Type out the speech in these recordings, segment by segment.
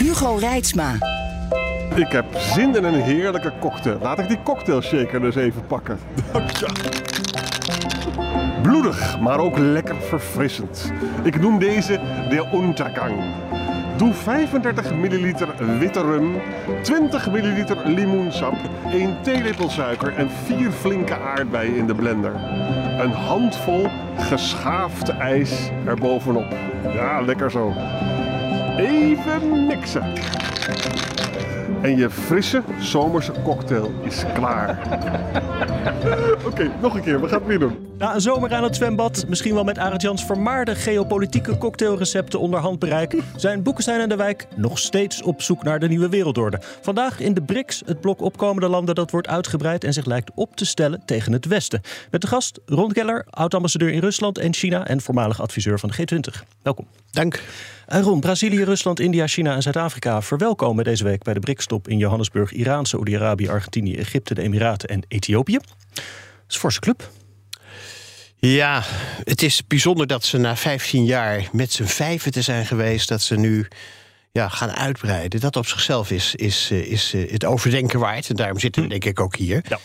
Hugo Reitsma. Ik heb zin in een heerlijke cocktail. Laat ik die cocktail shaker dus even pakken. Ja. Bloedig, maar ook lekker verfrissend. Ik noem deze de Untergang. Doe 35 milliliter witte rum, 20 milliliter limoensap, 1 theelepel suiker en 4 flinke aardbeien in de blender. Een handvol geschaafd ijs erbovenop. Ja, lekker zo. Even mixen. En je frisse zomerse cocktail is klaar. Oké, nog een keer. We gaan het weer doen. Na een zomer aan het zwembad, misschien wel met Arend Jans vermaarde geopolitieke cocktailrecepten onder handbereik, zijn Boekenstein en de Wijk nog steeds op zoek naar de nieuwe wereldorde. Vandaag in de BRICS, het blok opkomende landen dat wordt uitgebreid en zich lijkt op te stellen tegen het Westen. Met de gast Ron Keller, oud-ambassadeur in Rusland en China en voormalig adviseur van de G20. Welkom. Dank. En Ron, Brazilië, Rusland, India, China en Zuid-Afrika verwelkomen deze week bij de BRICS-top in Johannesburg Iran, Saoedi-Arabië, Argentinië, Egypte, de Emiraten en Ethiopië. Dat is een forse club. Ja, het is bijzonder dat ze na 15 jaar met z'n vijven te zijn geweest, dat ze nu ja, gaan uitbreiden. Dat op zichzelf is, is, is, is het overdenken waard. En daarom zitten we denk ik ook hier. Ja.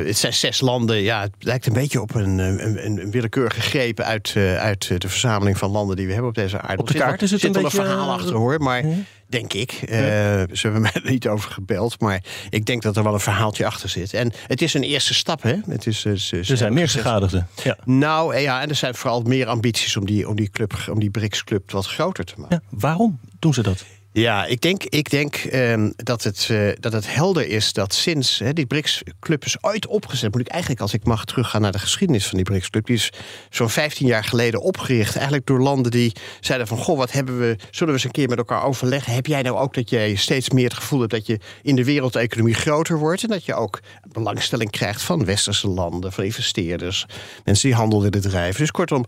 Uh, het zijn zes landen. Ja, het lijkt een beetje op een, een, een willekeurige greep uit, uh, uit de verzameling van landen die we hebben op deze aarde. Op de kaart is het zit een beetje... een verhaal achter hoor, maar... Denk ik. Uh, ze hebben mij er niet over gebeld. Maar ik denk dat er wel een verhaaltje achter zit. En het is een eerste stap, hè? Het is, Er zijn meer gegadigden. Ja. Nou ja, en er zijn vooral meer ambities om die, om die, club, om die BRICS-club wat groter te maken. Ja, waarom doen ze dat? Ja, ik denk, ik denk um, dat, het, uh, dat het helder is dat sinds hè, die BRICS-club is ooit opgezet... moet ik eigenlijk, als ik mag teruggaan naar de geschiedenis van die BRICS-club... die is zo'n 15 jaar geleden opgericht. Eigenlijk door landen die zeiden van... goh, wat hebben we, zullen we eens een keer met elkaar overleggen? Heb jij nou ook dat jij steeds meer het gevoel hebt... dat je in de wereldeconomie groter wordt... en dat je ook belangstelling krijgt van westerse landen... van investeerders, mensen die handel willen drijven. Dus kortom...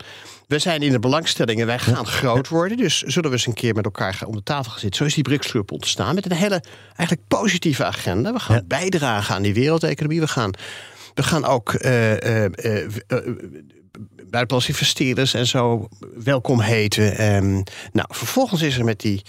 We zijn in de belangstelling en wij gaan groot worden. Dus zullen we eens een keer met elkaar om de tafel gaan zitten. Zo is die BRICS-club ontstaan met een hele eigenlijk positieve agenda. We gaan ja. bijdragen aan die wereldeconomie. We gaan, we gaan ook uh, uh, uh, buitenlandse investeerders en zo welkom heten. Um, nou, vervolgens is er met die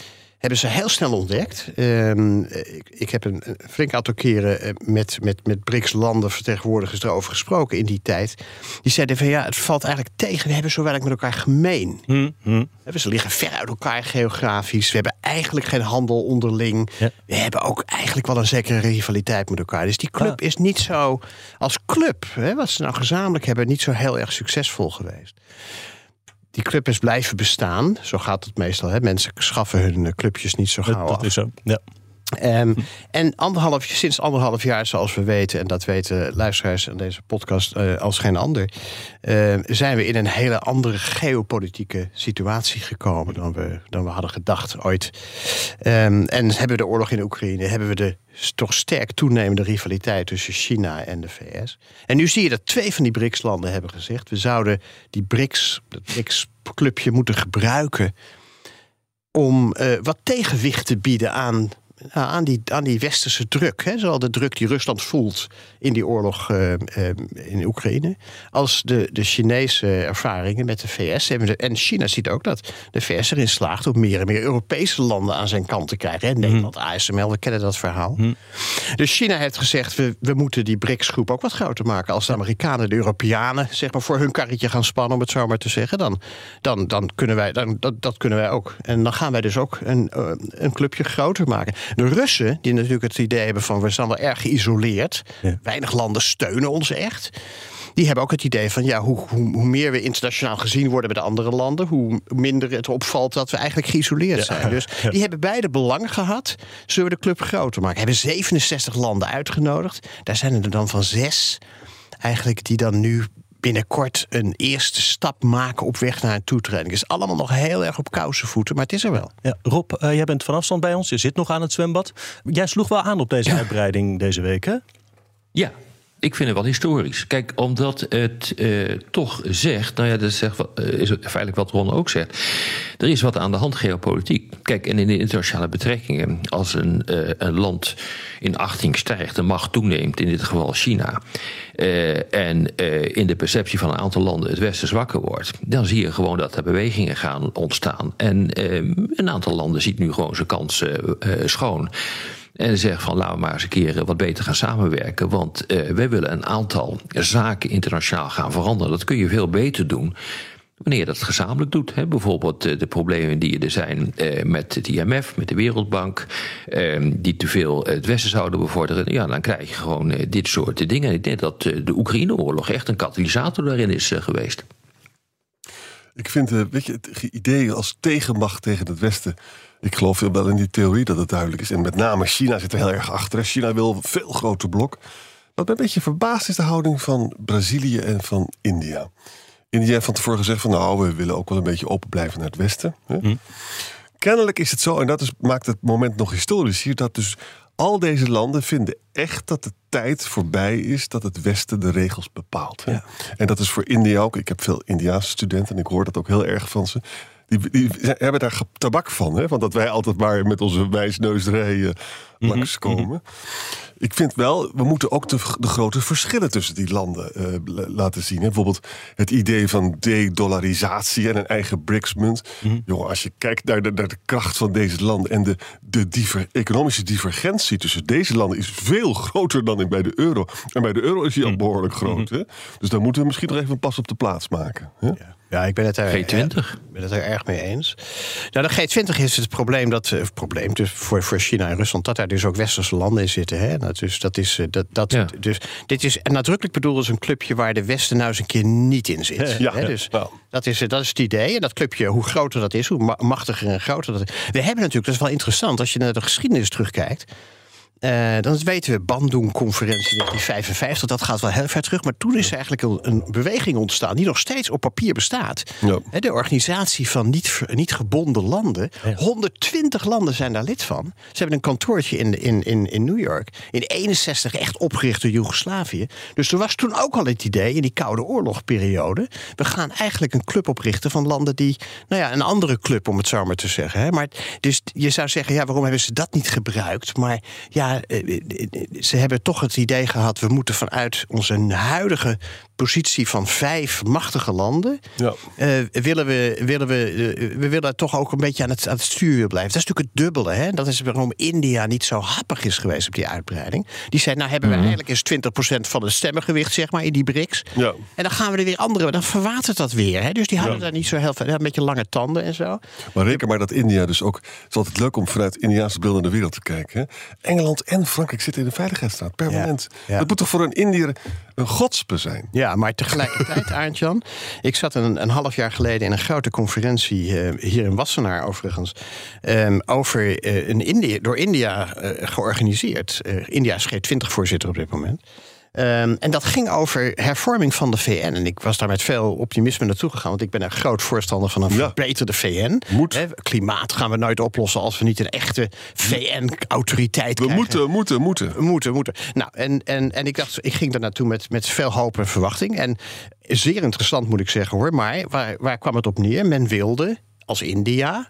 hebben ze heel snel ontdekt. Um, ik, ik, heb een, een flink aantal keren met, met, met BRICS-landen vertegenwoordigers erover gesproken in die tijd. Die zeiden van ja, het valt eigenlijk tegen. We hebben zo weinig met elkaar gemeen. Hmm, hmm. Ze liggen ver uit elkaar geografisch. We hebben eigenlijk geen handel onderling. Ja. We hebben ook eigenlijk wel een zekere rivaliteit met elkaar. Dus die club ah. is niet zo als club, hè, wat ze nou gezamenlijk hebben, niet zo heel erg succesvol geweest die club is blijven bestaan. Zo gaat het meestal. Hè? Mensen schaffen hun clubjes niet zo gauw dat, dat af. is zo, ja. Um, en anderhalf, sinds anderhalf jaar, zoals we weten, en dat weten luisteraars aan deze podcast uh, als geen ander, uh, zijn we in een hele andere geopolitieke situatie gekomen dan we, dan we hadden gedacht ooit. Um, en hebben we de oorlog in Oekraïne, hebben we de toch sterk toenemende rivaliteit tussen China en de VS. En nu zie je dat twee van die BRICS-landen hebben gezegd: we zouden die BRICS, dat BRICS-clubje moeten gebruiken om uh, wat tegenwicht te bieden aan aan, die, aan die westerse druk. Hè, zowel de druk die Rusland voelt in die oorlog uh, uh, in Oekraïne, als de, de Chinese ervaringen met de VS. En China ziet ook dat de VS erin slaagt om meer en meer Europese landen aan zijn kant te krijgen. Hè. Nederland, mm. ASML, we kennen dat verhaal. Mm. Dus China heeft gezegd: we, we moeten die BRICS-groep ook wat groter maken. Als de Amerikanen, de Europeanen, zeg maar, voor hun karretje gaan spannen, om het zo maar te zeggen, dan, dan, dan kunnen wij, dan, dat, dat kunnen wij ook. En dan gaan wij dus ook een, uh, een clubje groter maken. De Russen, die natuurlijk het idee hebben van we zijn wel erg geïsoleerd. Ja. Weinig landen steunen ons echt. Die hebben ook het idee van ja, hoe, hoe, hoe, meer we internationaal gezien worden bij de andere landen, hoe minder het opvalt dat we eigenlijk geïsoleerd ja. zijn. Dus die hebben beide belang gehad. Zullen we de club groter maken? Hebben 67 landen uitgenodigd. Daar zijn er dan van zes eigenlijk die dan nu binnenkort een eerste stap maken op weg naar een toetreding. Het is allemaal nog heel erg op kousenvoeten, maar het is er wel. Ja, Rob, uh, jij bent van afstand bij ons. Je zit nog aan het zwembad. Jij sloeg wel aan op deze uitbreiding deze week, hè? Ja, ik vind het wel historisch. Kijk, omdat het uh, toch zegt, nou ja, dat zegt, uh, is feitelijk wat Ron ook zegt. Er is wat aan de hand geopolitiek. Kijk, en in de internationale betrekkingen, als een, uh, een land in achting stijgt, de macht toeneemt, in dit geval China, en in de perceptie van een aantal landen het Westen zwakker wordt, dan zie je gewoon dat er bewegingen gaan ontstaan. En een aantal landen ziet nu gewoon zijn kansen schoon. En zegt van laten we maar eens een keer wat beter gaan samenwerken. Want uh, wij willen een aantal zaken internationaal gaan veranderen. Dat kun je veel beter doen. Wanneer je dat gezamenlijk doet. Hè. Bijvoorbeeld uh, de problemen die er zijn met het IMF, met de Wereldbank. die te veel het Westen zouden bevorderen. Ja, dan krijg je gewoon dit soort dingen. Ik denk dat de Oekraïne-oorlog echt een katalysator daarin is geweest. Ik vind weet je, het idee als tegenmacht tegen het Westen ik geloof wel in die theorie dat het duidelijk is. En met name China zit er heel erg achter. China wil een veel groter blok. Wat mij een beetje verbaast is de houding van Brazilië en van India. India heeft van tevoren gezegd van nou, we willen ook wel een beetje open blijven naar het westen. Hm. Kennelijk is het zo, en dat is, maakt het moment nog historisch hier, dat dus al deze landen vinden echt dat de tijd voorbij is dat het Westen de regels bepaalt. Ja. En dat is voor India ook. Ik heb veel Indiaanse studenten en ik hoor dat ook heel erg van ze die, die hebben daar tabak van. Hè? Want dat wij altijd maar met onze wijsneuserijen mm langskomen. Ik vind wel, we moeten ook de, de grote verschillen tussen die landen uh, laten zien. Hè? Bijvoorbeeld het idee van de-dollarisatie en een eigen BRICS-munt. Mm Jongen, als je kijkt naar de, naar de kracht van deze landen en de, de diver, economische divergentie tussen deze landen is veel groter dan in bij de euro. En bij de euro is die al mhm. behoorlijk groot. Mhm. Hè? Dus daar moeten we misschien nog even een pas op de plaats maken. Hè? Ja. Ja, ik ben het er, G20. ben het er erg mee eens. Nou, de G20 is het probleem dat uh, probleem dus voor, voor China en Rusland dat daar dus ook westerse landen in zitten. Hè? Dat, dus dat is uh, dat, dat ja. dus dit is nadrukkelijk bedoeld als een clubje waar de Westen nou eens een keer niet in zit. Ja, hè? Dus ja. dat is dat is het idee. En dat clubje, hoe groter dat is, hoe machtiger en groter dat is. We hebben natuurlijk, dat is wel interessant als je naar de geschiedenis terugkijkt. Uh, dan weten we, Bandung-conferentie 1955, dat gaat wel heel ver terug. Maar toen is er eigenlijk een, een beweging ontstaan die nog steeds op papier bestaat. Ja. De organisatie van niet, niet gebonden landen. 120 landen zijn daar lid van. Ze hebben een kantoortje in, in, in, in New York. In 61 echt opgericht door Joegoslavië. Dus er was toen ook al het idee, in die Koude Oorlogperiode... we gaan eigenlijk een club oprichten van landen die... nou ja, een andere club, om het zo maar te zeggen. Hè. Maar dus je zou zeggen, ja, waarom hebben ze dat niet gebruikt? Maar ja, eh, eh, ze hebben toch het idee gehad... we moeten vanuit onze huidige positie van vijf machtige landen... Ja. Uh, willen we, willen we, uh, we willen toch ook een beetje aan het, aan het stuur blijven. Dat is natuurlijk het dubbele. Hè? Dat is waarom India niet zo happig is geweest op die uitbreiding. Die zei, nou hebben we mm -hmm. eigenlijk eens 20% van het stemmengewicht zeg maar, in die BRICS. Ja. En dan gaan we er weer andere... Dan verwatert dat weer. Hè? Dus die houden ja. daar niet zo heel veel... Een beetje lange tanden en zo. Maar reken maar dat India dus ook... Het is altijd leuk om vanuit Indiaanse bril naar de wereld te kijken. Hè? Engeland en Frankrijk zitten in de veiligheidsstaat. Permanent. Ja. Dat moet toch voor een Indiër een godspe zijn? Ja, maar tegelijkertijd, Aartjan... Ik zat een, een half jaar geleden in een grote conferentie... Uh, hier in Wassenaar overigens... Um, over uh, een India, door India uh, georganiseerd. India is G20-voorzitter op dit moment... Um, en dat ging over hervorming van de VN. En ik was daar met veel optimisme naartoe gegaan. Want ik ben een groot voorstander van een ja. verbeterde VN. Moet. He, klimaat gaan we nooit oplossen als we niet een echte VN-autoriteit krijgen. We moeten, moeten, moeten. Moeten, moeten. Nou, en, en, en ik dacht, ik ging daar naartoe met, met veel hoop en verwachting. En zeer interessant moet ik zeggen hoor. Maar waar, waar kwam het op neer? Men wilde als India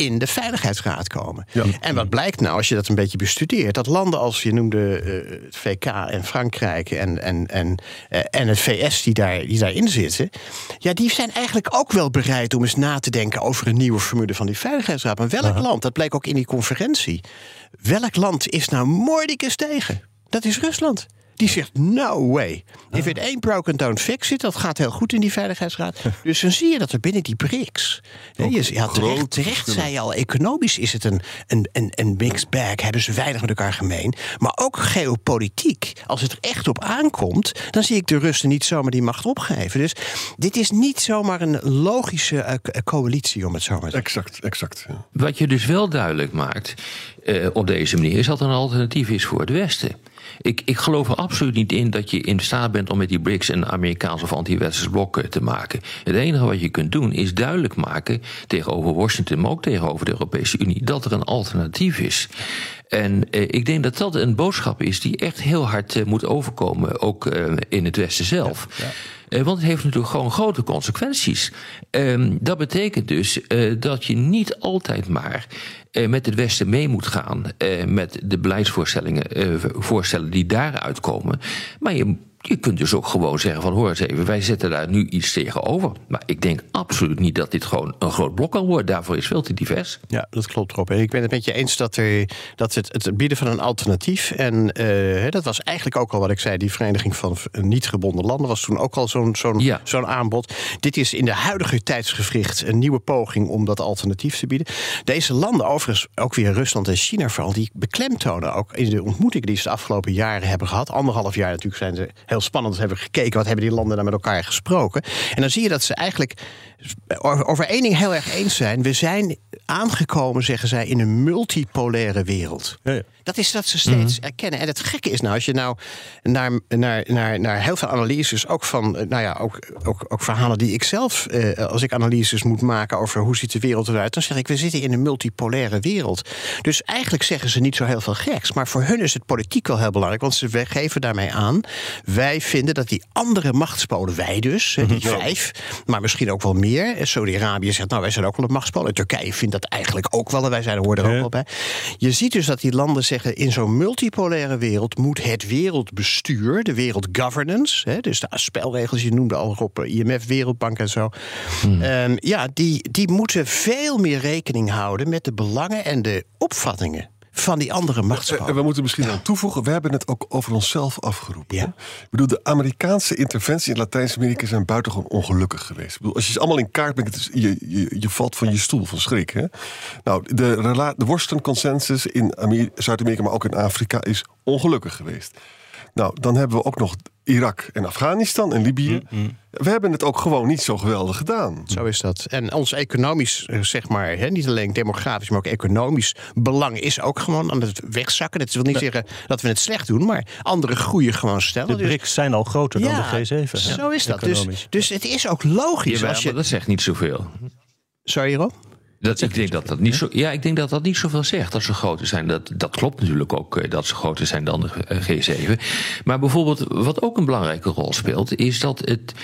in de Veiligheidsraad komen. Ja. En wat blijkt nou, als je dat een beetje bestudeert, dat landen als je noemde uh, het VK en Frankrijk en, en, en, uh, en het VS die, daar, die daarin zitten, ja, die zijn eigenlijk ook wel bereid om eens na te denken over een nieuwe formule van die Veiligheidsraad. Maar welk Aha. land, dat bleek ook in die conferentie, welk land is nou moordicus tegen? Dat is Rusland. Die zegt, no way. If it ain't broken, don't fix it. Dat gaat heel goed in die Veiligheidsraad. dus dan zie je dat er binnen die BRICS... Je, ja, terecht, terecht zei je al, economisch is het een, een, een, een mixed bag. Hebben ze weinig met elkaar gemeen. Maar ook geopolitiek. Als het er echt op aankomt... dan zie ik de Russen niet zomaar die macht opgeven. Dus dit is niet zomaar een logische uh, coalitie, om het zo maar te zeggen. Exact, exact. Ja. Wat je dus wel duidelijk maakt... uh, op deze manier, is dat er een alternatief is voor het Westen. Ik, ik geloof er absoluut niet in dat je in staat bent om met die BRICS een Amerikaans of anti-westers blok te maken. Het enige wat je kunt doen is duidelijk maken tegenover Washington, maar ook tegenover de Europese Unie, dat er een alternatief is. En eh, ik denk dat dat een boodschap is die echt heel hard eh, moet overkomen, ook eh, in het Westen zelf. Ja, eh, want het heeft natuurlijk gewoon grote consequenties. Ehm, dat betekent dus eh, dat je niet altijd maar eh, met het Westen mee moet gaan met de beleidsvoorstellingen voorstellen die daaruit komen. Maar je je kunt dus ook gewoon zeggen van hoor eens even, wij zetten daar nu iets tegenover. Maar ik denk absoluut niet dat dit gewoon een groot blok kan worden. Daarvoor is veel te divers. Ja, dat klopt erop. En ik ben het met je eens dat, er, dat het, het bieden van een alternatief. En uh, dat was eigenlijk ook al wat ik zei. Die vereniging van niet gebonden landen was toen ook al zo'n zo'n ja. zo'n aanbod. Dit is in de huidige tijdsgevricht een nieuwe poging om dat alternatief te bieden. Deze landen, overigens ook weer Rusland en China vooral, die beklemtonen ook in de ontmoetingen die ze de afgelopen jaren hebben gehad. Anderhalf jaar natuurlijk zijn ze heel spannend hebben gekeken. Wat hebben die landen daar met elkaar gesproken? En dan zie je dat ze eigenlijk over één ding heel erg eens zijn. We zijn aangekomen, zeggen zij, in een multipolaire wereld. Ja, ja. Dat is dat ze steeds mhm. erkennen. En het gekke is nou, als je nou naar, naar, naar, naar heel veel analyses, ook van, eh, nou ja, ook, ook, ook verhalen die ik zelf, eh, als ik analyses moet maken over hoe ziet de wereld eruit, dan zeg ik, we zitten in een multipolaire wereld. Dus eigenlijk zeggen ze niet zo heel veel geks. Maar voor hun is het politiek wel heel belangrijk, want ze geven daarmee aan, wij vinden dat die andere machtspolen, wij dus, die mhm. vijf, maar misschien ook wel meer. Saudi-Arabië zegt, nou wij zijn ook wel een machtspool. En Turkije vindt dat eigenlijk ook wel. En wij zijn, horen er ook wel bij. Je ziet dus dat die landen zeggen, in zo'n multipolaire wereld moet het wereldbestuur, de wereldgovernance, hè, dus de spelregels, je noemde al op IMF, Wereldbank en zo. Hmm. Ehm, ja, die, die moeten veel meer rekening houden met de belangen en de opvattingen van die andere machtsballen. We, moeten misschien aan toevoegen, we hebben het ook over onszelf afgeroepen. Ja. Ik bedoel, de Amerikaanse interventie in Latijns-Amerika zijn buitengewoon ongelukkig geweest. Ik bedoel, als je ze allemaal in kaart brengt, je, je, je valt van je stoel van schrik. Hè? Nou, de, de Washington Consensus in Zuid-Amerika, maar ook in Afrika, is ongelukkig geweest. Nou, dan hebben we ook nog Irak en Afghanistan en Libië. Mm, mm. We hebben het ook gewoon niet zo geweldig gedaan. Zo is dat. En ons economisch, eh, zeg maar, hè, niet alleen demografisch, maar ook economisch belang is ook gewoon aan het wegzakken. Dat wil niet zeggen dat we het slecht doen, maar andere groeien gewoon stellen. De BRICS zijn al groter dan de G7. Zo is dat. Dus, dus het is ook logisch. als je... dat zegt niet zoveel. Sorry, Rob? Dat, ik denk dat dat niet zo. Ja, ik denk dat dat niet zoveel zegt dat ze groter zijn. Dat, dat klopt natuurlijk ook eh, dat ze groter zijn dan de eh, G7. Maar bijvoorbeeld, wat ook een belangrijke rol speelt, is dat het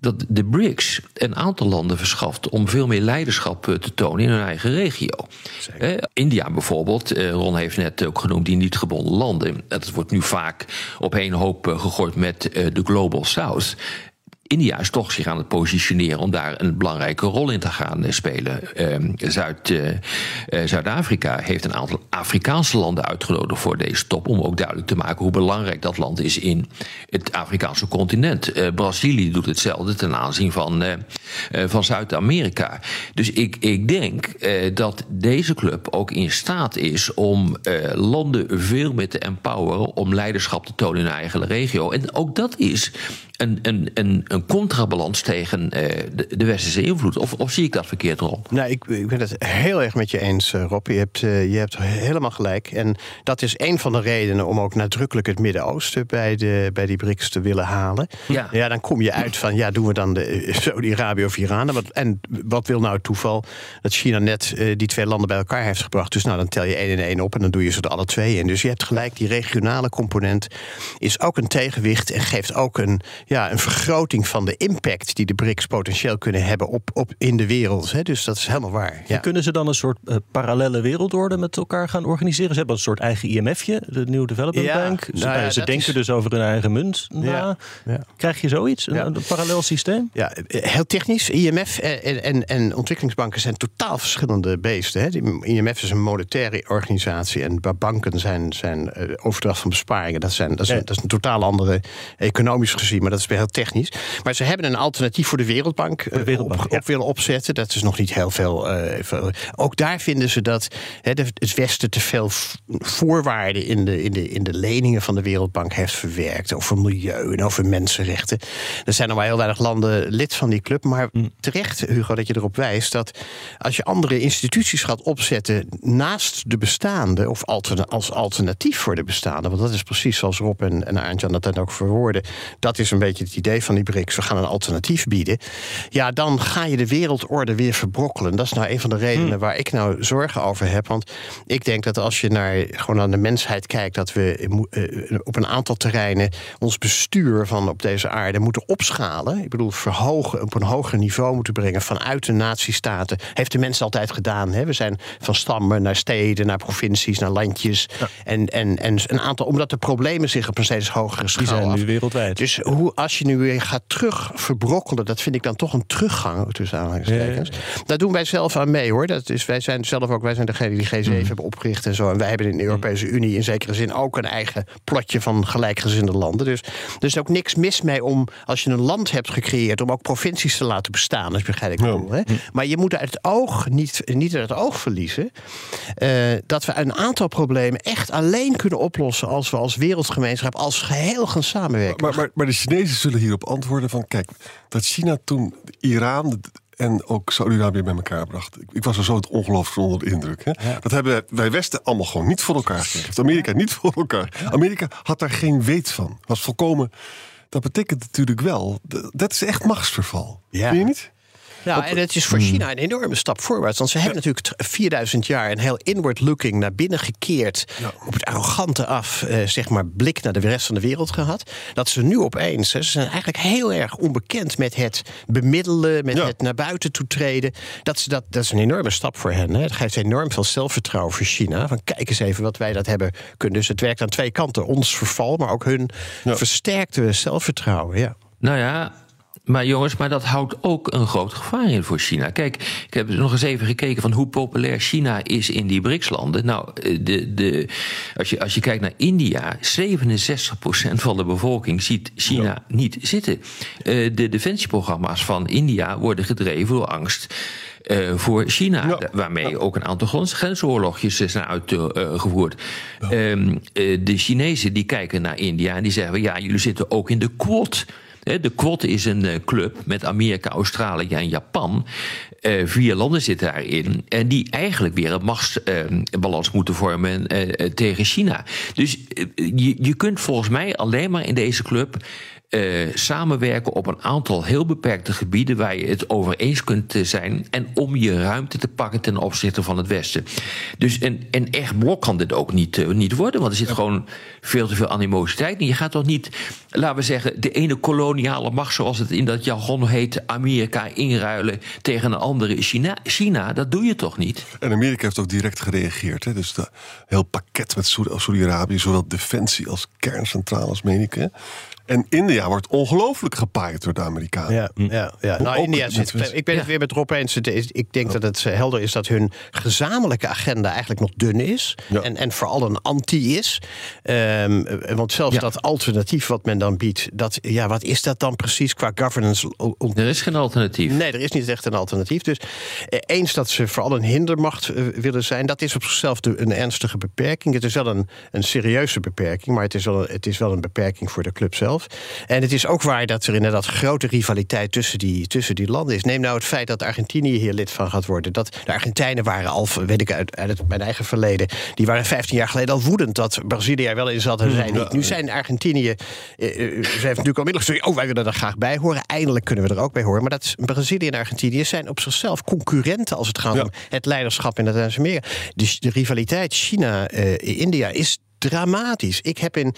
dat de BRICS een aantal landen verschaft om veel meer leiderschap eh, te tonen in hun eigen regio. India bijvoorbeeld, Ron heeft net ook genoemd die niet gebonden landen. Het wordt nu vaak op één hoop gegooid met de Global South. India is toch zich aan het positioneren om daar een belangrijke rol in te gaan eh, spelen. Ehm, Zuid, uh, Zuid-Afrika heeft een aantal Afrikaanse landen uitgenodigd voor deze top. Om ook duidelijk te maken hoe belangrijk dat land is in het Afrikaanse continent. Brazilië doet hetzelfde ten aanzien van, van Zuid-Amerika. Dus ik, ik denk dat deze club ook in staat is om landen veel meer te empoweren. om leiderschap te tonen in hun eigen regio. En ook dat is een, een, een, een contrabalans tegen uh, de, de, westerse invloed? Of, of zie ik dat verkeerd, Rob? Nou, ik, ik ben het heel erg met je eens, eh, Rob. Je hebt, uh, je hebt helemaal gelijk. En dat is een van de redenen om ook nadrukkelijk het Midden-Oosten bij, de, bij die BRICS te willen halen. Ja. ja, dan kom je uit van, ja, doen we dan de Saudi-Arabië of Iran? En wat wil nou het toeval dat China net die twee landen bij elkaar heeft gebracht? Dus nou, dan tel je één en één op en dan doe je ze er alle twee in. Dus je hebt gelijk, die regionale component is ook een tegenwicht en geeft ook een ja, een vergroting van de impact die de BRICS potentieel kunnen hebben op, op in de wereld. Hè. Dus dat is helemaal waar. Ja. Kunnen ze dan een soort uh, parallele wereldorde met elkaar gaan organiseren? Ze hebben een soort eigen IMF'je, de New Development Bank. Ze, nou ze denken dus over hun eigen munt. Ja. Krijg je zoiets? Een, een, parallel systeem? Ja, heel technisch. IMF en, en, en ontwikkelingsbanken zijn totaal verschillende beesten. Hè. De IMF is een monetaire organisatie en banken zijn, zijn uh, overdracht van besparingen. Dat, zijn, dat, is, dat is een totaal andere economisch gezien. Maar dat is weer heel technisch. Maar ze hebben een alternatief voor de Wereldbank, eh, de Wereldbank, op, ja. op willen opzetten. Dat is nog niet heel veel. eh, veel- ook daar vinden ze dat hè, het Westen te veel voorwaarden in de, in, de, in de leningen van de Wereldbank heeft verwerkt. Over milieu en over mensenrechten. Er zijn nog maar heel weinig landen lid van die club. Maar Hm. terecht, Hugo, dat je erop wijst dat als je andere instituties gaat opzetten naast de bestaande, of alterna- als alternatief voor de bestaande, want dat is precies zoals Rob en, en dat dan ook verwoorden. Dat is een beetje het idee van die BRICS. We gaan een alternatief bieden. Ja, dan ga je de wereldorde weer verbrokkelen. Dat is nou een van de redenen waar ik nou zorgen over heb. Want ik denk dat als je naar gewoon aan de mensheid kijkt, dat we eh, op een aantal terreinen ons bestuur van op deze aarde moeten opschalen. Ik bedoel, verhogen, op een hoger niveau moeten brengen vanuit de natiestaten. Heeft de mens altijd gedaan. Hè? We zijn van stammen naar steden, naar provincies, naar landjes. En, en, en een aantal, omdat de problemen zich op een steeds hogere schaal Die zijn af- nu wereldwijd. dus hoe, als je nu weer gaat terug verbrokkelen, dat vind ik dan toch een teruggang tussen aanhalingstekens. Daar doen wij zelf aan mee hoor. Dat is, wij zijn zelf ook, wij zijn degene die G7 hebben opgericht en zo. En wij hebben in de Europese Unie in zekere zin ook een eigen plotje van gelijkgezinde landen. Dus er is ook niks mis mee om, als je een land hebt gecreëerd, om ook provincies te laten bestaan. Dat begrijp ik bedoel. Hè? Maar je moet uit het oog niet, niet uit het oog verliezen eh, dat we een aantal problemen echt alleen kunnen oplossen als we als wereldgemeenschap, als geheel gaan samenwerken. Maar, maar, maar de Chinezen zullen hierop antwoorden van... kijk, dat China toen Iran en ook Saudi-Arabië bij elkaar bracht. Ik, ik was er zo het ongelooflijk onder de indruk. Hè? Dat hebben wij Westen allemaal gewoon niet voor elkaar gekregen. Amerika niet voor elkaar. Amerika had daar geen weet van. Was volkomen... Dat betekent natuurlijk wel... Dat is echt machtsverval. Ja. Vind je niet? Ja, en het is voor China een enorme stap voorwaarts. Want ze hebben natuurlijk t- 4000 jaar een heel inward-looking naar binnen gekeerd. Op het arrogante af, eh, zeg maar, blik naar de rest van de wereld gehad. Dat ze nu opeens, hè, ze zijn eigenlijk heel erg onbekend met het bemiddelen, met Ja. het naar buiten toetreden. Dat, ze dat, dat is een enorme stap voor hen. Hè. Het geeft enorm veel zelfvertrouwen voor China. Van kijk eens even wat wij dat hebben kunnen. Dus het werkt aan twee kanten. Ons verval, maar ook hun versterkte zelfvertrouwen. Ja. Nou ja, maar jongens, maar dat houdt ook een groot gevaar in voor China. Kijk, ik heb nog eens even gekeken van hoe populair China is in die BRICS-landen. Nou, eh, de, de, als, je, als je kijkt naar India, 67% van de bevolking ziet China niet zitten. Eh, de defensieprogramma's van India worden gedreven door angst. eh, voor China, Ja. waarmee ook een aantal grens- grensoorlogjes zijn uitgevoerd. Ehm, eh, de Chinezen die kijken naar India en die zeggen: ja, jullie zitten ook in de Quad. De Quad is een eh, club met Amerika, Australië en Japan. Eh, vier landen zitten daarin. En die eigenlijk weer een machtsbalans moeten vormen eh, eh, tegen China. Dus eh, je, je kunt volgens mij alleen maar in deze club. Eh, samenwerken op een aantal heel beperkte gebieden waar je het over eens kunt eh, zijn. En om je ruimte te pakken ten opzichte van het Westen. Dus een, een echt blok kan dit ook niet, eh, niet worden. Want er zit gewoon veel te veel animositeit. En je gaat toch niet, laten we zeggen, de ene koloniale macht, zoals het in dat jargon heet, Amerika inruilen tegen een andere China. China, dat doe je toch niet? En Amerika heeft ook direct gereageerd. Hè? Dus een heel pakket met Saudi- Saudi-Arabië, zowel defensie als kerncentrales, meen ik. Hè? En India wordt ongelooflijk gepaaid door de Amerikanen. Ja, ja, ja. Nou, Ook India zit. met- Ik ben het Ja. weer met Rob eens. Ik denk dat het eh, helder is dat hun gezamenlijke agenda eigenlijk nog dun is. Ja. En, en vooral een anti is. Ehm, eh, want zelfs Ja. dat alternatief wat men dan biedt, dat, ja, wat is dat dan precies qua governance? Er is geen alternatief. Nee, er is niet echt een alternatief. Dus eh, eens dat ze vooral een hindermacht willen zijn, dat is op zichzelf een ernstige beperking. Het is wel een, een serieuze beperking, maar het is, wel een, het is wel een beperking voor de club zelf. En het is ook waar dat er inderdaad grote rivaliteit tussen die, tussen die landen is. Neem nou het feit dat Argentinië hier lid van gaat worden. Dat de Argentijnen waren al, weet ik uit, uit het, mijn eigen verleden, die waren 15 jaar geleden al woedend dat Brazilië er wel in zat en zij niet. Nu zijn Argentinië, eh, eh, ze heeft natuurlijk al middels gezegd, oh wij willen er graag bij horen. Eindelijk kunnen we er ook bij horen. Maar dat Brazilië en Argentinië zijn op zichzelf concurrenten als het gaat Ja. om het leiderschap in Latijns-Amerika. Dus de rivaliteit China-India is dramatisch. Ik heb in.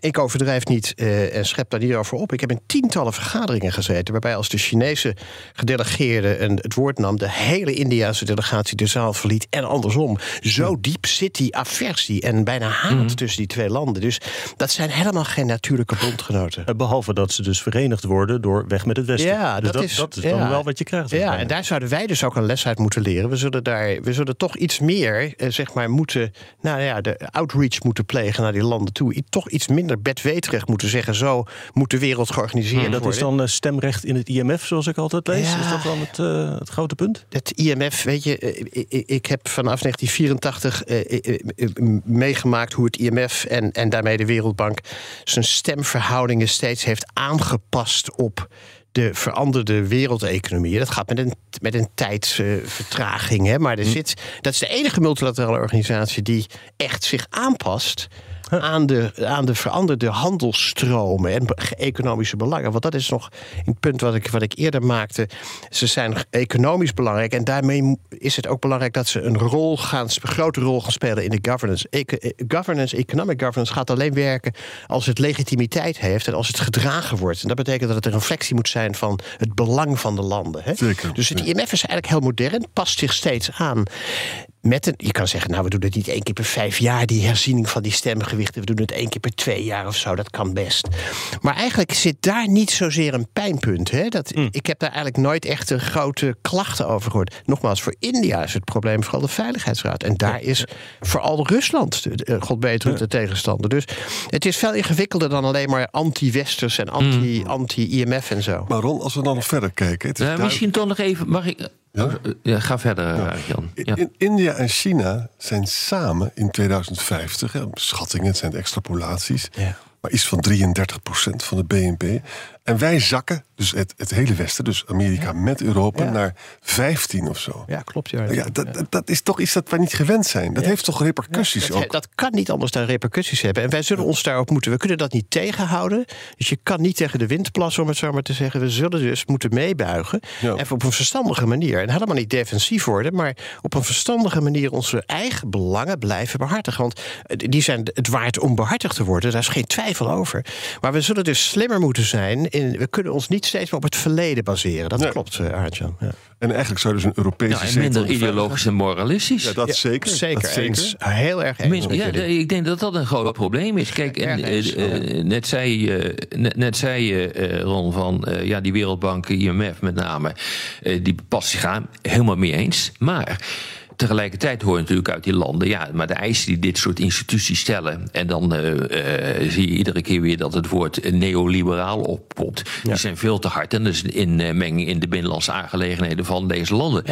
Ik overdrijf niet eh, en schep daar niet over op. Ik heb in tientallen vergaderingen gezeten. waarbij als de Chinese gedelegeerde een, het woord nam. de hele Indiase delegatie de zaal verliet. en andersom. Zo diep zit die aversie en bijna haat tussen die twee landen. Dus dat zijn helemaal geen natuurlijke bondgenoten. Eh, Behalve dat ze dus verenigd worden door weg met het Westen. Ja, Dus dat is- dat is ja. dan wel wat je krijgt. Ja, en daar zouden wij dus ook een les uit moeten leren. We zullen, daar, we zullen toch iets meer, eh, zeg maar, moeten. Nou ja, de outreach moeten plegen naar die landen toe. Toch iets minder bedweterig moeten zeggen... zo moet de wereld georganiseerd en dat worden. is dan eh, stemrecht in het IMF, zoals ik altijd lees. Ja. Is dat dan het, eh, het grote punt? Het IMF, weet je, eh, ik, heb vanaf 1984 eh, eh, eh, eh, meegemaakt hoe het IMF en, en daarmee de Wereldbank zijn stemverhoudingen steeds heeft aangepast op de veranderde wereldeconomie. Dat gaat met een, met een tijdsvertraging. hè? maar er zit, dat is de enige multilaterale organisatie die echt zich aanpast aan de, aan de veranderde handelsstromen en economische belangen. Want dat is nog een punt wat ik, wat ik eerder maakte. Ze zijn economisch belangrijk en daarmee is het ook belangrijk dat ze een rol gaan, een grote rol gaan spelen in de governance. Eh, governance, economic governance gaat alleen werken als het legitimiteit heeft en als het gedragen wordt. En dat betekent dat het een reflectie moet zijn van het belang van de landen. Hè? Zeker, Dus het. IMF is eigenlijk heel modern, past zich steeds aan. Met een, je kan zeggen, nou, we doen het niet één keer per vijf jaar, die herziening van die stemgewichten. We doen het één keer per twee jaar of zo, dat kan best. Maar eigenlijk zit daar niet zozeer een pijnpunt. Hè? Dat, Ik heb daar eigenlijk nooit echt een grote klachten over gehoord. Nogmaals, voor India is het probleem vooral de Veiligheidsraad. En daar is vooral Rusland, eh, god beter, de tegenstander. Dus het is veel ingewikkelder dan alleen maar anti-Westers en anti- anti-IMF en zo. Maar Ron, als we dan nog verder kijken. Het is Nou, misschien toch nog even. Mag ik. Ja? Oh, ja, ga verder, eh, Jan. Ja. In India en China zijn samen in 2050, hè, schattingen, het zijn extrapolaties, Ja. maar iets van 33% van de BNP. En wij zakken, dus het, het hele Westen, dus Amerika met Europa, Ja. naar 15 of zo. Ja, klopt. Ja, Ja, dat, dat- is toch iets dat wij niet gewend zijn. Dat heeft toch repercussies dat, ook. dat kan niet anders dan repercussies hebben. En wij zullen ons daarop moeten. We kunnen dat niet tegenhouden. Dus je kan niet tegen de wind plassen, om het zo maar te zeggen. We zullen dus moeten meebuigen. Ja. En op een verstandige manier. En helemaal niet defensief worden, maar op een verstandige manier onze eigen belangen blijven behartigen. Want eh, die zijn het waard om behartigd te worden. Daar is geen twijfel over. Maar we zullen dus slimmer moeten zijn. In, we kunnen ons niet steeds op het verleden baseren. Dat Nee. klopt, uh, Aartjan. Ja. En eigenlijk zou dus een Europese Ja, en minder in de ideologisch en moralistisch. Ja, dat Ja, zeker. Zeker, dat zeker. Heel erg eens. Ja, ik denk dat dat een groot probleem is. Kijk, en, eh, eh, net zei je, net, net zei je eh, Ron, van eh, ja, die Wereldbank, IMF met name, eh, die past zich aan. Helemaal mee eens. Maar tegelijkertijd hoor je natuurlijk uit die landen, ja, maar de eisen die dit soort instituties stellen. En dan eh, eh, zie je iedere keer weer dat het woord neoliberaal oppopt. Die zijn veel te hard. En dat is in eh, menging in de binnenlandse aangelegenheden van deze landen.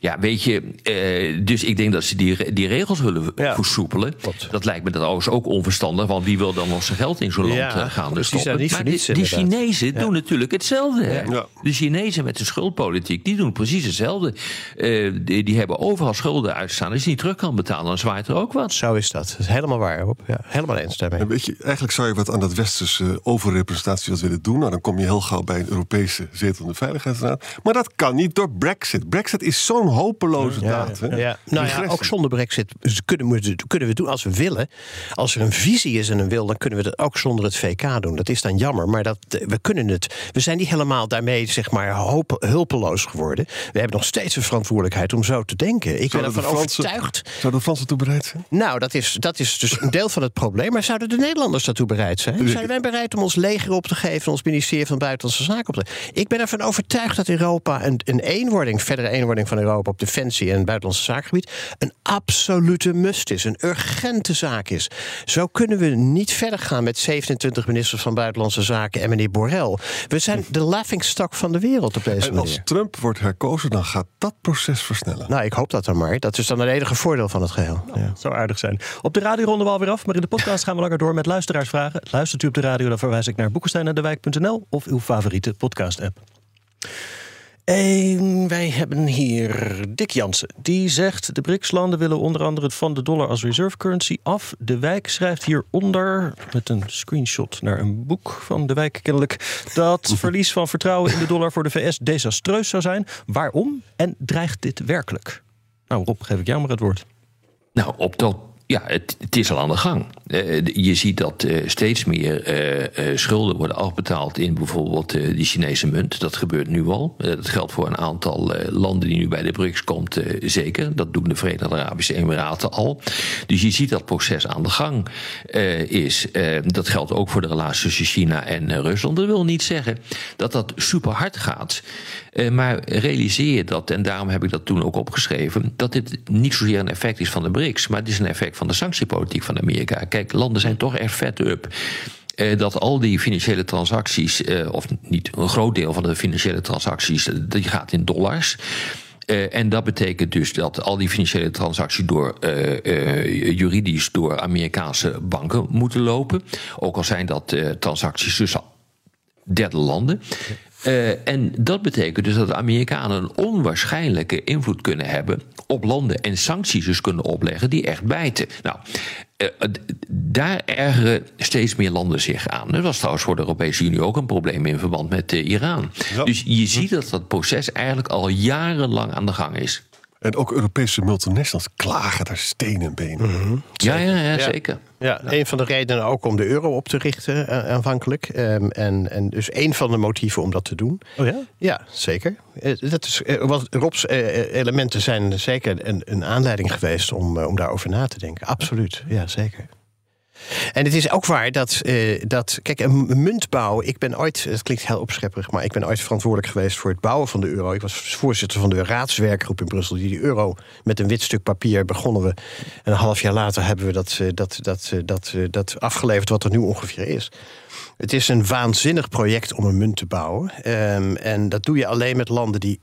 Ja, weet je, eh, dus ik denk dat ze die, die regels willen Ja. versoepelen. Dat lijkt me trouwens ook onverstandig, want wie wil dan zijn geld in zo'n land eh, gaan dus die stoppen? niet maar niets, de inderdaad. Chinezen doen natuurlijk hetzelfde. De Chinezen met de schuldpolitiek, die doen precies hetzelfde. Eh, die, die hebben overal schulden uitstaan. Als je niet terug kan betalen, dan zwaait er ook wat. Zo is dat. Dat is helemaal waar, Rob. Ja, helemaal eens daarmee. En weet je, eigenlijk zou je wat aan dat westerse eh, overrepresentatie wat willen doen. Nou, dan kom je heel gauw bij een Europese zetel in de Veiligheidsraad. Maar dat kan niet door Brexit. Brexit is zo'n hopeloze daad. hè? Ja, nou ja, ook zonder brexit kunnen we, kunnen we doen als we willen. Als er een visie is en een wil, dan kunnen we dat ook zonder het VK doen. Dat is dan jammer, maar dat, we kunnen het. We zijn niet helemaal daarmee zeg maar hoop, hulpeloos geworden. We hebben nog steeds een verantwoordelijkheid om zo te denken. Ik Fransen- overtuigd. Zouden de Fransen toe bereid zijn? Nou, dat is, dat is dus een deel van het probleem. Maar zouden de Nederlanders daartoe bereid zijn? Zijn wij bereid om ons leger op te geven, ons ministerie van Buitenlandse Zaken op te Ik ben ervan overtuigd dat Europa een, een eenwording, verdere eenwording van Europa op defensie en buitenlandse zakengebied, een absolute must is, een urgente zaak is. Zo kunnen we niet verder gaan met 27 ministers van Buitenlandse Zaken en meneer Borrell. We zijn de laughingstock van de wereld op deze En als manier. Trump wordt herkozen, dan gaat dat proces versnellen. Nou, ik hoop dat dan maar. Dat is dan het enige voordeel van het geheel. Ja. Het zou aardig zijn. Op de radio ronden we alweer af, maar in de podcast gaan we langer door met luisteraarsvragen. Luistert u op de radio, dan verwijs ik naar boekensteinendewijk.nl of uw favoriete podcast-app. En wij hebben hier Dick Jansen. Die zegt: De BRICS-landen willen onder andere van de dollar als reserve currency af. De wijk schrijft hieronder, met een screenshot naar een boek van de wijk kennelijk, dat verlies van vertrouwen in de dollar voor de VS desastreus zou zijn. Waarom en dreigt dit werkelijk? Nou, Rob, geef ik jou maar het woord. Nou, op dat. Ja, het, het is al aan de gang. Eh, je ziet dat eh, steeds meer eh, eh, schulden worden afbetaald in bijvoorbeeld eh, die Chinese munt. Dat gebeurt nu al. Eh, dat geldt voor een aantal eh, landen die nu bij de BRICS komt eh, zeker. Dat doen de Verenigde Arabische Emiraten al. Dus je ziet dat proces aan de gang eh, is. Eh, dat geldt ook voor de relatie tussen China en eh, Rusland. Dat wil niet zeggen dat dat super hard gaat. Eh, maar realiseer je dat, en daarom heb ik dat toen ook opgeschreven, dat dit niet zozeer een effect is van de BRICS, maar het is een effect van de sanctiepolitiek van Amerika. Kijk, landen zijn toch echt vet up. Eh, dat al die financiële transacties, eh, of niet een groot deel van de financiële transacties, die gaat in dollars. En dat betekent dus dat al die financiële transacties door juridisch door Amerikaanse banken moeten lopen. Ook al zijn dat transacties tussen derde landen. En dat betekent dus dat de Amerikanen een onwaarschijnlijke invloed kunnen hebben op landen en sancties dus kunnen opleggen die echt bijten. Nou, daar ergeren steeds meer landen zich aan. Dat was trouwens voor de Europese Unie ook een probleem in verband met Iran. Ja. Dus je ziet dat dat proces eigenlijk al jarenlang aan de gang is. En ook Europese multinationals klagen daar stenen en benen. Mm -hmm. ja, ja, ja, zeker. Ja, een van de redenen ook om de euro op te richten uh, aanvankelijk. Um, en, en dus een van de motieven om dat te doen. Oh ja? Ja, zeker. Uh, dat is, uh, wat Rob's elementen zijn zeker een, een aanleiding geweest om, om daarover na te denken. Absoluut, ja, zeker. En het is ook waar dat, uh, dat kijk, een muntbouw. Ik ben ooit, het klinkt heel opschepperig, maar ik ben ooit verantwoordelijk geweest voor het bouwen van de euro. Ik was voorzitter van de raadswerkgroep in Brussel, die de euro met een wit stuk papier begonnen we. En een half jaar later hebben we dat, dat, dat, dat, dat afgeleverd, wat er nu ongeveer is. Het is een waanzinnig project om een munt te bouwen. Um, en dat doe je alleen met landen die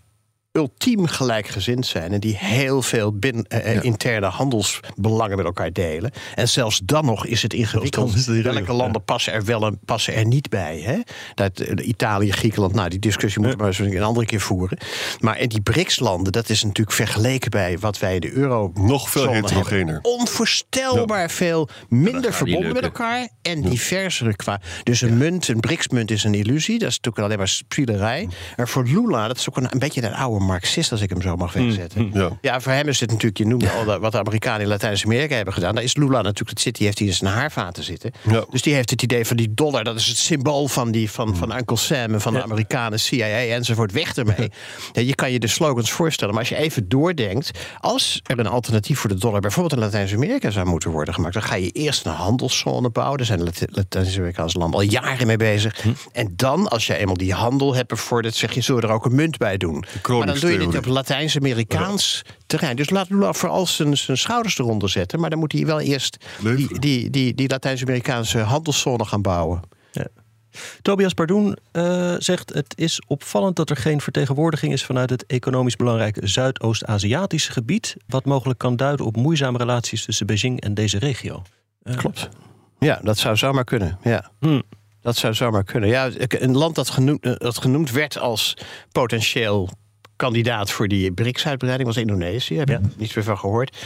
ultiem gelijkgezind zijn en die heel veel binnen, uh, interne handelsbelangen met elkaar delen. En zelfs dan nog is het ingewikkeld. Is het Welke landen passen er wel en passen er niet bij? Hè? Dat, uh, Italië, Griekenland, nou, die discussie moeten we maar eens een andere keer voeren. Maar en die BRICS-landen, dat is natuurlijk vergeleken bij wat wij de euro. Nog veel heterogener. Onvoorstelbaar ja. veel minder verbonden met elkaar en ja. diverser qua. Dus een munt, een BRICS-munt is een illusie. Dat is natuurlijk alleen maar spielerij. En voor Lula, dat is ook een, een beetje een oude marxist, als ik hem zo mag wegzetten. Mm, ja. ja. voor hem is het natuurlijk, je noemde al wat de Amerikanen in Latijns-Amerika hebben gedaan. Daar is Lula natuurlijk, dat zit, die heeft hij in zijn haarvaten zitten. Ja. Dus die heeft het idee van die dollar, dat is het symbool van, die, van, van Uncle Sam en van de Amerikanen, CIA enzovoort. Weg ermee. Ja, je kan je de slogans voorstellen, maar als je even doordenkt, als er een alternatief voor de dollar bijvoorbeeld in Latijns-Amerika zou moeten worden gemaakt, dan ga je eerst een handelszone bouwen. Daar zijn Latijns-Amerikaanse landen al jaren mee bezig. Hm. En dan, als je eenmaal die handel hebt bevorderd, zeg je, zullen we er ook een munt bij doen. Maar dan doe je dit op Latijns-Amerikaans terrein. Dus laat Lula vooral zijn, zijn schouders eronder zetten. Maar dan moet hij wel eerst die, die, die, die Latijns-Amerikaanse handelszone gaan bouwen. Ja. Tobias Pardoen uh, zegt: Het is opvallend dat er geen vertegenwoordiging is vanuit het economisch belangrijke Zuidoost-Aziatische gebied. Wat mogelijk kan duiden op moeizame relaties tussen Beijing en deze regio. Uh, Klopt. Ja, dat zou zomaar kunnen. Ja. Hmm. Dat zou zomaar kunnen. Ja, een land dat genoemd, dat genoemd werd als potentieel kandidaat voor die BRICS-uitbreiding was Indonesië. Heb je niets meer van gehoord.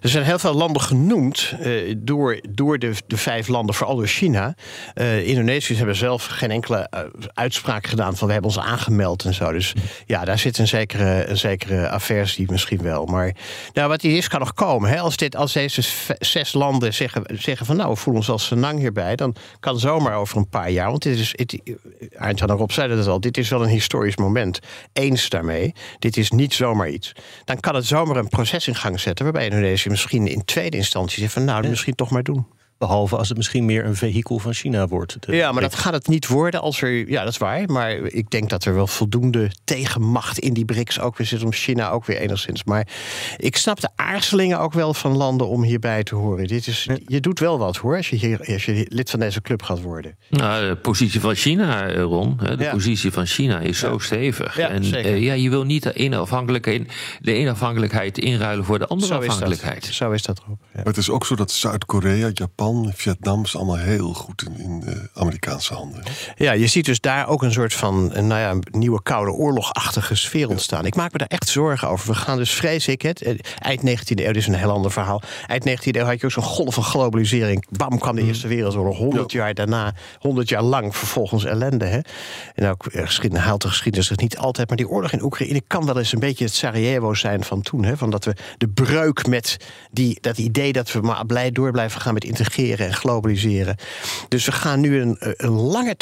Er zijn heel veel landen genoemd uh, door, door de, de vijf landen, vooral door China. Uh, Indonesiërs hebben zelf geen enkele uh, uitspraak gedaan van we hebben ons aangemeld en zo. Dus ja, daar zit een zekere, een zekere aversie misschien wel. Maar nou, wat hier is, kan nog komen. Hè? Als, dit, als deze zes landen zeggen, zeggen van nou, we voelen ons als Senang hierbij, dan kan zomaar over een paar jaar, want dit is, het, Arndt erop zei dat al, dit is wel een historisch moment. Eens daarmee dit is niet zomaar iets. Dan kan het zomaar een proces in gang zetten waarbij Indonesië misschien in tweede instantie zegt van nou, misschien toch maar doen. Behalve als het misschien meer een vehikel van China wordt. Ja, maar dat gaat het niet worden als er. Ja, dat is waar. Maar ik denk dat er wel voldoende tegenmacht in die BRICS ook weer zit om China ook weer enigszins. Maar ik snap de aarzelingen ook wel van landen om hierbij te horen. Dit is, je doet wel wat hoor, als je, hier, als je lid van deze club gaat worden. Nou, de positie van China, eh, Ron. De positie van China is zo stevig. Ja, en uh, ja, je wil niet de ene, afhankelijkheid, de ene afhankelijkheid inruilen voor de andere zo afhankelijkheid. Zo is dat erop. Maar het is ook zo dat Zuid-Korea, Japan Vietnam is allemaal heel goed in, in de Amerikaanse handen. Ja, je ziet dus daar ook een soort van nou ja, nieuwe koude oorlogachtige sfeer ontstaan. Ik maak me daar echt zorgen over. We gaan dus, vrees ik het, eh, eind 19e eeuw, dit is een heel ander verhaal. Eind 19e eeuw had je ook zo'n golf van globalisering. Bam, kwam de mm. Eerste Wereldoorlog. 100 jaar daarna, 100 jaar lang vervolgens ellende. Hè? En ook eh, geschiedenis, haalt de geschiedenis het niet altijd. Maar die oorlog in Oekraïne kan wel eens een beetje het Sarajevo zijn van toen. Hè? Van dat we de breuk met die, dat idee dat we maar blij door blijven gaan met integreren en globaliseren. Dus we gaan nu een, een lange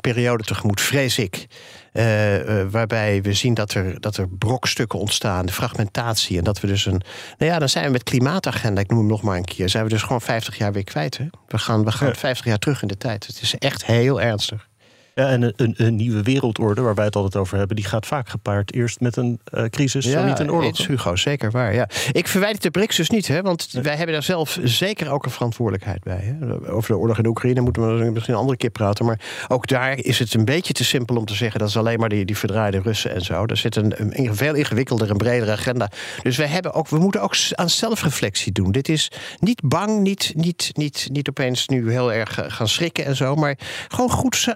periode tegemoet, vrees ik. Uh, uh, waarbij we zien dat er, dat er brokstukken ontstaan, de fragmentatie. En dat we dus een. Nou ja, dan zijn we met klimaatagenda, ik noem hem nog maar een keer. Zijn we dus gewoon 50 jaar weer kwijt. Hè? We gaan, we gaan ja. 50 jaar terug in de tijd. Het is echt heel ernstig. Ja, en een, een, nieuwe wereldorde, waar wij het altijd over hebben, die gaat vaak gepaard eerst met een eh, crisis, zo niet een oorlog. Hugo, zeker waar. Ja. Ik verwijt de BRICS dus niet, hè, want wij hebben daar zelf zeker ook een verantwoordelijkheid bij. Hè. Over de oorlog in Oekraïne moeten we misschien een andere keer praten, maar ook daar is het een beetje te simpel om te zeggen dat is alleen maar die, die verdraaide Russen en zo. Er zit een, een veel ingewikkelder en bredere agenda. Dus wij hebben ook, we moeten ook aan zelfreflectie doen. Dit is niet bang, niet, niet, niet, niet opeens nu heel erg eh, gaan schrikken en zo, maar gewoon goed za-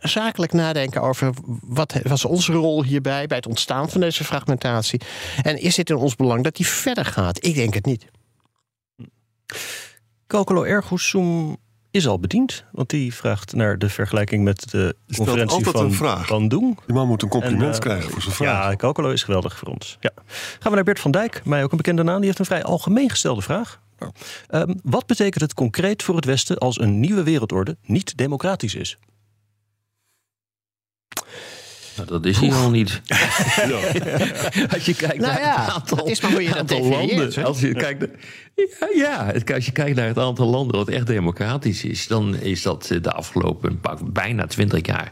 nadenken over wat was onze rol hierbij, bij het ontstaan van deze fragmentatie. En is het in ons belang dat die verder gaat? Ik denk het niet. Kokolo Ergoesum is al bediend, want die vraagt naar de vergelijking met de conferentie altijd van een vraag. Bandung. Die man moet een compliment En, eh, krijgen voor zijn vraag. Ja, Kokolo is geweldig voor ons. Ja. Gaan we naar Bert van Dijk, mij ook een bekende naam. Die heeft een vrij algemeen gestelde vraag. Ehm, wat betekent het concreet voor het Westen als een nieuwe wereldorde niet democratisch is? Nou, dat is hier al niet. Als je kijkt Nou naar ja, het aantal, het is maar hoe je dat landen. hè? Als je kijkt, naar- ja, ja, het- als je kijkt naar het aantal landen dat echt democratisch is, dan is dat eh, de afgelopen pak- bijna twintig jaar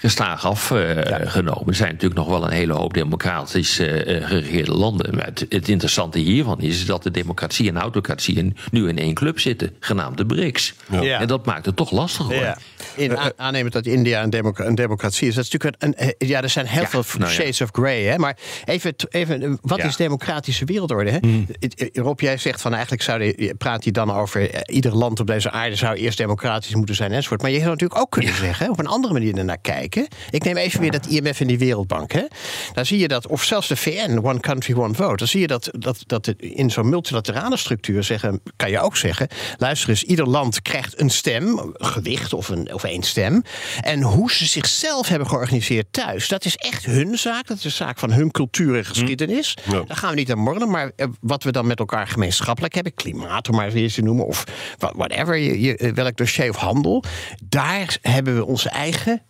gestaag afgenomen. Er zijn natuurlijk nog wel een hele hoop democratisch eh, geregeerde landen. Maar het, het interessante hiervan is dat de democratie en autocratie nu in één club zitten, genaamd de BRICS. Ja. En dat maakt het toch lastiger. hoor. Ja. In aannemend dat India een, democ- een democratie is. Dat is natuurlijk een, een- ja, er zijn heel Ja, veel nou ja. shades of grey. Hè? Maar even, even eh, wat Ja. is democratische wereldorde? Hè? Eh, Rob, jij zegt van eigenlijk zou de, praat hij dan over eh, ieder land op deze aarde zou eerst democratisch moeten zijn enzovoort. Maar je zou natuurlijk ook kunnen zeggen, op een andere manier ernaar kijken. Ik neem even weer dat IMF en die Wereldbank. Hè? Dan zie je dat, of zelfs de VN, One Country, One Vote. Dan zie je dat, dat, dat in zo'n multilaterale structuur zeggen, kan je ook zeggen. Luister eens, ieder land krijgt een stem, gewicht of, een, of één stem. En hoe ze zichzelf hebben georganiseerd thuis, dat is echt hun zaak. Dat is een zaak van hun cultuur en geschiedenis. Ja. Daar gaan we niet aan morren. Maar eh, wat we dan met elkaar gemeenschappelijk hebben, klimaat om maar eens te noemen, of whatever, je, je, eh, welk dossier of handel, daar hebben we onze eigen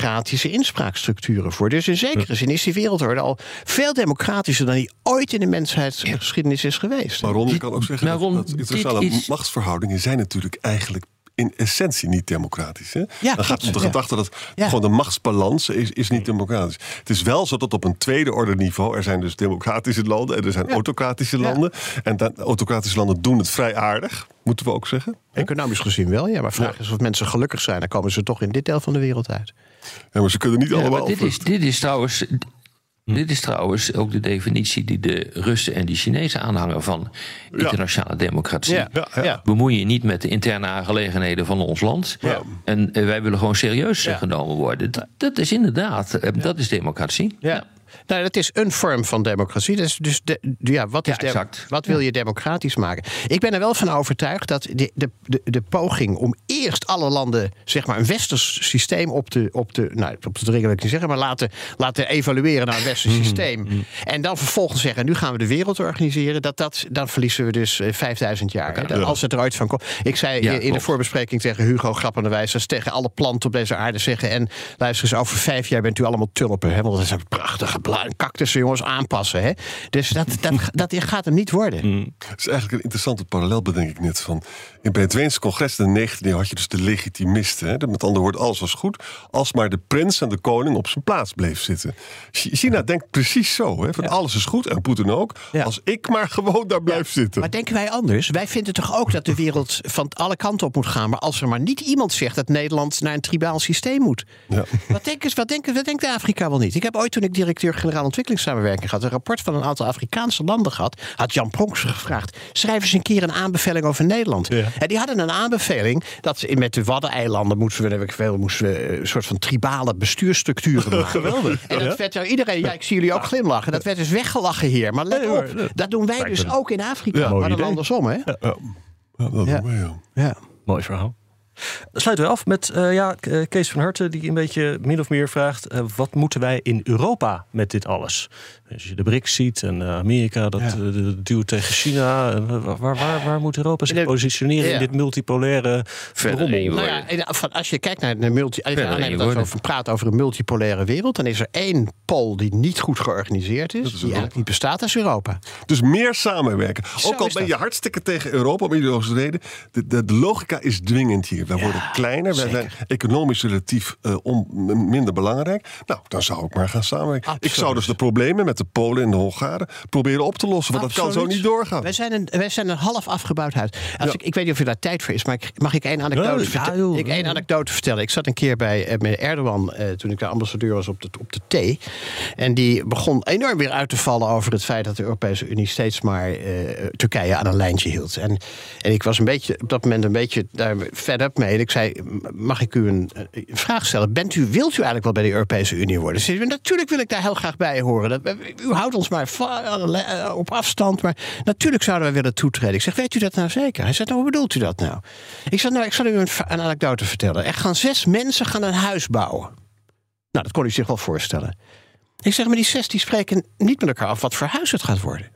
democratische inspraakstructuren voor. Dus in zekere zin is die wereldorde al veel democratischer dan die ooit in de mensheidsgeschiedenis is geweest. Maar Ron, je kan ook zeggen Nou, dat, Ron, dat dit internationale is- machtsverhoudingen zijn natuurlijk eigenlijk in essentie niet democratisch. Hè? Ja, Dan gaat het om de ja. gedachte dat Ja. gewoon de machtsbalans is, is niet democratisch. Het is wel zo dat op een tweede orde niveau er zijn dus democratische landen en er zijn autocratische landen. En dan, autocratische landen doen het vrij aardig, moeten we ook zeggen. Economisch gezien wel, ja. Maar vraag is of mensen gelukkig zijn. Dan komen ze toch in dit deel van de wereld uit. Ja, maar ze kunnen niet Ja, allemaal. dit, is, dit is trouwens. Dit is trouwens ook de definitie die de Russen en de Chinezen aanhangen van internationale democratie. Ja, ja, ja. Bemoei je niet met de interne aangelegenheden van ons land. Ja. En eh, wij willen gewoon serieus Ja. genomen worden. Dat, dat is inderdaad, eh, dat is democratie. Ja. Nou, dat is een vorm van democratie. Dus, dus de, ja, wat, is Ja, wat wil je democratisch maken? Ik ben er wel van overtuigd dat de, de, de, de poging om eerst alle landen zeg maar, een westers systeem op te, op te, nou, op te dringen, wil ik niet zeggen, maar laten, laten evalueren naar een westers Mm-hmm. systeem. En dan vervolgens zeggen: nu gaan we de wereld organiseren. Dat, dat, dan verliezen we dus eh, 5000 jaar. hè, als het eruit van komt. Ik zei Ja, in de voorbespreking tegen Hugo grappenderwijs, dat is tegen alle planten op deze aarde zeggen. En luister eens, over vijf jaar bent u allemaal tulpen. Hè? Want dat zijn prachtige bla- cactussen, jongens, aanpassen. Hè? Dus dat, dat, dat gaat hem niet worden. Het is eigenlijk een interessante parallel, bedenk ik net. Van, in bij het Weense congres in de 19e eeuw had je dus de legitimisten. Hè? Met andere woorden, alles was goed. Als maar de prins en de koning op zijn plaats bleef zitten. Ch- China denkt precies zo. Hè? Van alles is goed en Poetin ook. Ja. Als ik maar gewoon daar blijf zitten. Maar denken wij anders? Wij vinden toch ook dat de wereld van alle kanten op moet gaan. Maar als er maar niet iemand zegt dat Nederland naar een tribaal systeem moet. Ja. Wat, denken, wat, denken, wat denkt Afrika wel niet? Ik heb ooit toen ik directeur-generaal ontwikkelingssamenwerking had... een rapport van een aantal Afrikaanse landen gehad. Had Jan Pronks gevraagd. Schrijf eens een keer een aanbeveling over Nederland. En die hadden een aanbeveling dat ze met de Waddeneilanden... moesten we, heb ik veel, moesten we eh, een soort van tribale bestuursstructuren maken. Geweldig. En dat werd door iedereen, ja, ik zie jullie ook glimlachen. Dat werd dus weggelachen hier. Maar let op, dat doen wij dus ook in Afrika. Maar dan idee. andersom, hè? Ja, ja, dat Ja. doen we, ja. Ja. Mooi verhaal. Sluiten we af met eh, ja, eh, Kees van Harten, die een beetje min of meer vraagt: eh, wat moeten wij in Europa met dit alles? Als je de BRICS ziet en uh, Amerika dat Ja. uh, duwt tegen China. en, waar, waar, waar moet Europa zich positioneren Ja. in dit multipolaire één Nou ja, als je kijkt naar de multi, als dat we worden. over praten over een multipolaire wereld, dan is er één pool die niet goed georganiseerd is, die eigenlijk niet bestaat, is Europa. Dus meer samenwerken. Zo Ook al ben dat. je hartstikke tegen Europa om ideologische reden. De, de, de logica is dwingend hier. Wij worden kleiner, wij zijn economisch relatief eh, on- minder belangrijk. Nou, dan zou ik maar gaan samenwerken. Ik zou dus de problemen met de Polen en de Hongaren proberen op te lossen. Want dat kan zo niet doorgaan. Wij zijn een, wij zijn een half afgebouwd huis. Als Ja. ik, ik weet niet of er daar tijd voor is, maar ik, mag ik één anekdote, Ja, joh. ik één anekdote vertellen? Ik zat een keer bij eh, meneer Erdogan, eh, toen ik de ambassadeur was op de, op de thee. En die begon enorm weer uit te vallen over het feit dat de Europese Unie steeds maar eh, Turkije aan een lijntje hield. En, en ik was een beetje, op dat moment een beetje daar fed up mee. En ik zei, mag ik u een, een vraag stellen? Bent u, wilt u eigenlijk wel bij de Europese Unie worden? Ze zei, natuurlijk wil ik daar heel graag bij horen. Dat, u houdt ons maar eh, op afstand, maar natuurlijk zouden wij willen toetreden. Ik zeg, weet u dat nou zeker? Hij zei, nou, hoe bedoelt u dat nou? Ik zei, nou, ik zal u een, een anekdote vertellen. Er gaan zes mensen gaan een huis bouwen. Nou, dat kon u zich wel voorstellen. Ik zeg, maar die zes die spreken niet met elkaar af wat voor huis het gaat worden.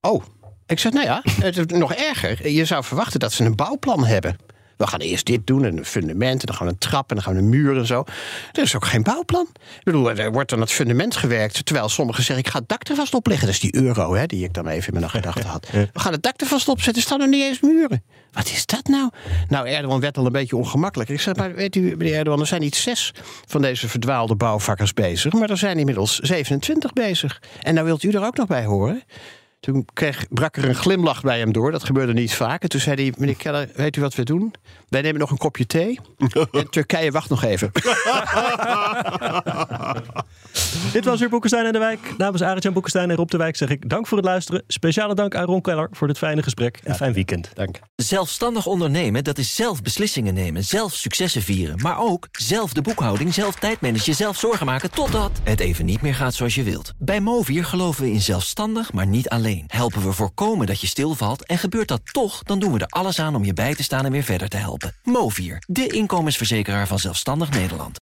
Oh, ik zeg, nou ja, het nog erger. Je zou verwachten dat ze een bouwplan hebben. We gaan eerst dit doen, en een fundament, en dan gaan we een trap, en dan gaan we een muur en zo. Er is ook geen bouwplan. Ik bedoel, er wordt aan het fundament gewerkt, terwijl sommigen zeggen, ik ga het dak er vast op leggen. Dat is die euro, hè, die ik dan even in mijn gedachten had. We gaan het dak er vast opzetten, er staan er niet eens muren. Wat is dat nou? Nou, Erdogan werd al een beetje ongemakkelijk. Ik zeg, maar weet u, meneer Erdogan, er zijn niet zes van deze verdwaalde bouwvakkers bezig, maar er zijn inmiddels 27 bezig. En nou wilt u er ook nog bij horen? Toen kreeg, brak er een glimlach bij hem door. Dat gebeurde niet vaak. En toen zei hij, meneer Keller, weet u wat we doen? Wij nemen nog een kopje thee. en Turkije wacht nog even. Dit was weer Boekenstein en de Wijk. Namens Arend-Jan Boekenstein en Rob de Wijk zeg ik dank voor het luisteren. Speciale dank aan Ron Keller voor dit fijne gesprek. En fijn weekend. Dank. Zelfstandig ondernemen, dat is zelf beslissingen nemen, zelf successen vieren. Maar ook zelf de boekhouding, zelf tijdmanagen, zelf zorgen maken... totdat het even niet meer gaat zoals je wilt. Bij Movier geloven we in zelfstandig, maar niet Helpen we voorkomen dat je stilvalt en gebeurt dat toch... dan doen we er alles aan om je bij te staan en weer verder te helpen. Movier, de inkomensverzekeraar van Zelfstandig Nederland.